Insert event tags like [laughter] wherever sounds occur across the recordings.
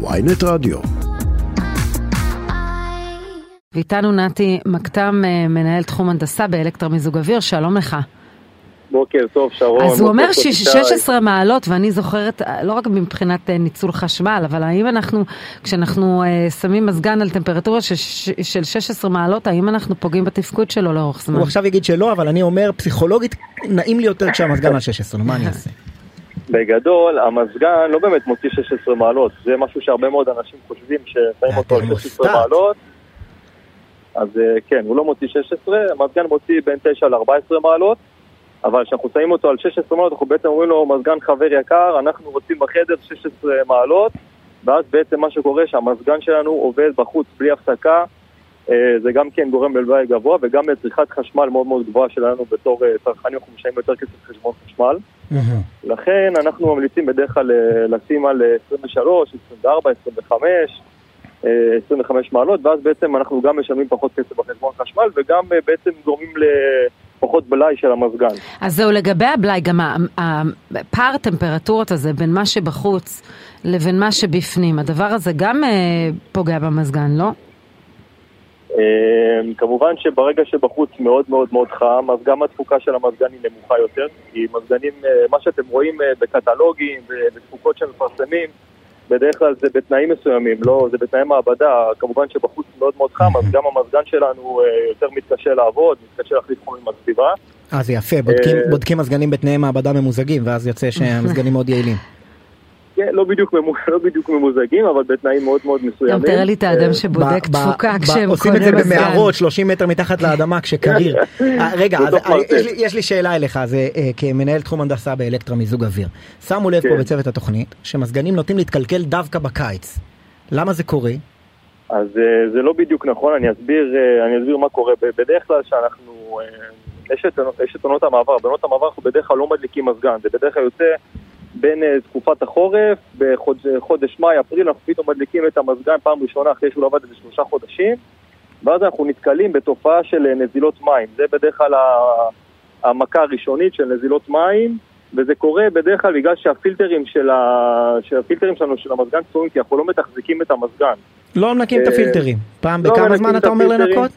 ויינט רדיו. ואיתנו נתי מקתם, אה, מנהל תחום הנדסה באלקטרה מיזוג אוויר, שלום לך. בוקר טוב, שרון. אז הוא אומר טוב, ש-16 מעלות, ואני זוכרת, אה, לא רק מבחינת אה, ניצול חשמל, אבל האם אנחנו, כשאנחנו שמים מזגן על טמפרטורה של ש- של 16 מעלות, האם אנחנו פוגעים בתפקוד שלו לאורך זמן? הוא עכשיו יגיד שלא, אבל אני אומר, פסיכולוגית, נעים לי יותר כשהמזגן על 16, נו מה אני [laughs] אעשה? בגדול, המזגן לא באמת מוציא 16 מעלות. זה משהו שהרבה מאוד אנשים חושבים ששמים אותו על 16 התרמוסטט. מעלות. אז אה, כן, הוא לא מוציא 16, המזגן מוציא בין 9 ל-14 מעלות. אבל כשאנחנו שמים אותו על 16 מעלות, אנחנו בעצם אומרים לו, מזגן חבר יקר, אנחנו רוצים בחדר 16 מעלות, ואז בעצם מה שקורה שהמזגן שלנו עובד בחוץ בלי הפסקה, זה גם כן גורם ללוואי גבוה, וגם לצריכת חשמל מאוד מאוד גבוהה שלנו בתור אה, צרכנים, אנחנו משלמים יותר כסף חשבון חשמל. לכן אנחנו ממליצים בדרך כלל אה, לשים על אה, 23, 24, 25, אה, 25 מעלות, ואז בעצם אנחנו גם משלמים פחות כסף בחשבון חשמל, וגם אה, בעצם גורמים לפחות בלאי של המזגן. אז זהו, לגבי הבלאי, גם הפער טמפרטורות הזה בין מה שבחוץ לבין מה שבפנים, הדבר הזה גם אה, פוגע במזגן, לא? אה, כמובן שברגע שבחוץ מאוד מאוד מאוד חם, אז גם התפוקה של המזגן היא נמוכה יותר, כי מזגנים, אה, מה שאתם רואים אה, בקטלוגים ובתפוקות שמפרסמים, בדרך כלל זה בתנאים מסוימים, לא, זה בתנאי מעבדה, כמובן שבחוץ מאוד מאוד חם, אז גם המזגן שלנו אה, יותר מתקשה לעבוד, מתקשה להחליף חומים בסביבה. אה, זה יפה, בודקים- בודקים מזגנים בתנאי מעבדה ממוזגים, ואז יוצא [laughs] שהמזגנים מאוד יעילים. כן, לא בדיוק, ממו- [laughs] לא בדיוק ממוזגים, אבל בתנאים מאוד מאוד גם מסוימים. תראה לי את האדם אה, שבודק תפוקה ב- כשהם עושים את זה. במערות 30 מטר מתחת לאדמה כשקריר. [laughs] אה, רגע, אז אה. יש לי- יש לי שאלה אליך, זה כמנהל תחום הנדסה באלקטרה מיזוג אוויר. שמו לב פה כן. בצוות התוכנית, שמזגנים נוטים להתקלקל דווקא בקיץ. למה זה קורה? אז זה לא בדיוק נכון, אני אסביר, אני אסביר מה קורה. בדרך כלל שאנחנו, יש את עונות המעבר, בעונות המעבר אנחנו בדרך כלל לא מדליקים מזגן, זה בדרך כלל יוצא בין אה, תקופת החורף, בחודש מאי, אפריל, אנחנו פתאום מדליקים את המזגן פעם ראשונה אחרי שהוא עבד איזה שלושה חודשים, ואז אנחנו נתקלים בתופעה של אה, נזילות מים. זה בדרך כלל המכה הראשונית של נזילות מים. וזה קורה בדרך כלל בגלל שהפילטרים של, ה... שהפילטרים שלנו של המזגן צפויים, כי אנחנו לא מתחזקים את המזגן. לא מנקים את אה, הפילטרים. פעם לא בכמה זמן את אתה אומר. לנקות?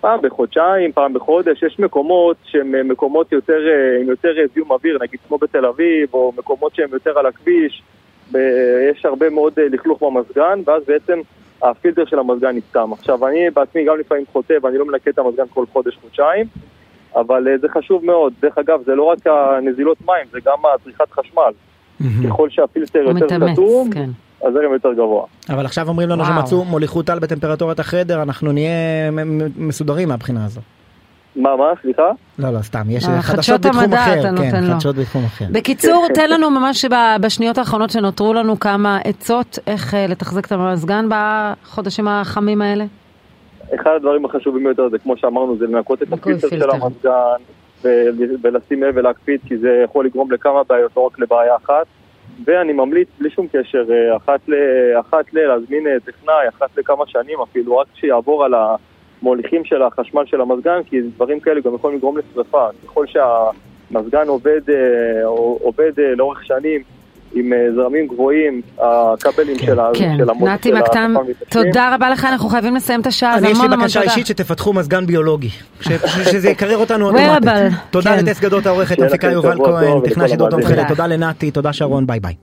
פעם בחודשיים, פעם בחודש, יש מקומות שהם אה, מקומות יותר, אה, עם יותר אה, זיהום אוויר, נגיד כמו בתל אביב, או מקומות שהם יותר על הכביש, יש הרבה מאוד לכלוך במזגן, ואז בעצם הפילטר של המזגן נסתם. עכשיו, אני בעצמי גם לפעמים חוטא, ואני לא מנקה את המזגן כל חודש-חודשיים, אבל זה חשוב מאוד. דרך אגב, זה לא רק הנזילות מים, זה גם הצריכת חשמל. מהמם. ככל שהפילטר הוא יותר מתאמץ, סתום, כן. הזרם יותר גבוה. אבל עכשיו אומרים לנו וואו. שמצאו מוליכות על בטמפרטורת החדר, אנחנו נהיה מסודרים מהבחינה הזו. מה, מה? סליחה? לא, לא, סתם, יש אה, חדשות חדשות בתחום המדע אחר. אתה נותן כן. חדשות בתחום אחר. בקיצור, תן לנו ממש בשניות האחרונות שנותרו לנו כמה עצות איך אה, לתחזק את המזגן בחודשים החמים האלה. אחד הדברים החשובים ביותר זה כמו שאמרנו זה לנקות את הפילטר של. המזגן ולשים לב ולהקפיד כי זה יכול לגרום לכמה בעיות לא רק לבעיה אחת ואני ממליץ בלי שום קשר אה, אחת, ל, אחת ל, להזמין אה, טכנאי אחת לכמה שנים אפילו רק שיעבור על המוליכים של החשמל של המזגן כי דברים כאלה גם יכולים לגרום לשרפה ככל שהמזגן עובד, אה, עובד לאורך שנים עם אה, זרמים גבוהים הכבלים כן. של, כן, של המוט נתי החשמל מתעסקים. תודה רבה לך, אנחנו חייבים לסיים את השעה, אז אני יש לי המון המון בקשה תודה. אישית שתפתחו מזגן ביולוגי. שזה יקרר אותנו [laughs] אוטומטית. תודה כן. לטס גדות העורכת, המפיקה יובל כהן, טכנאי שידור תום תודה לנתי, תודה שרון, ביי ביי.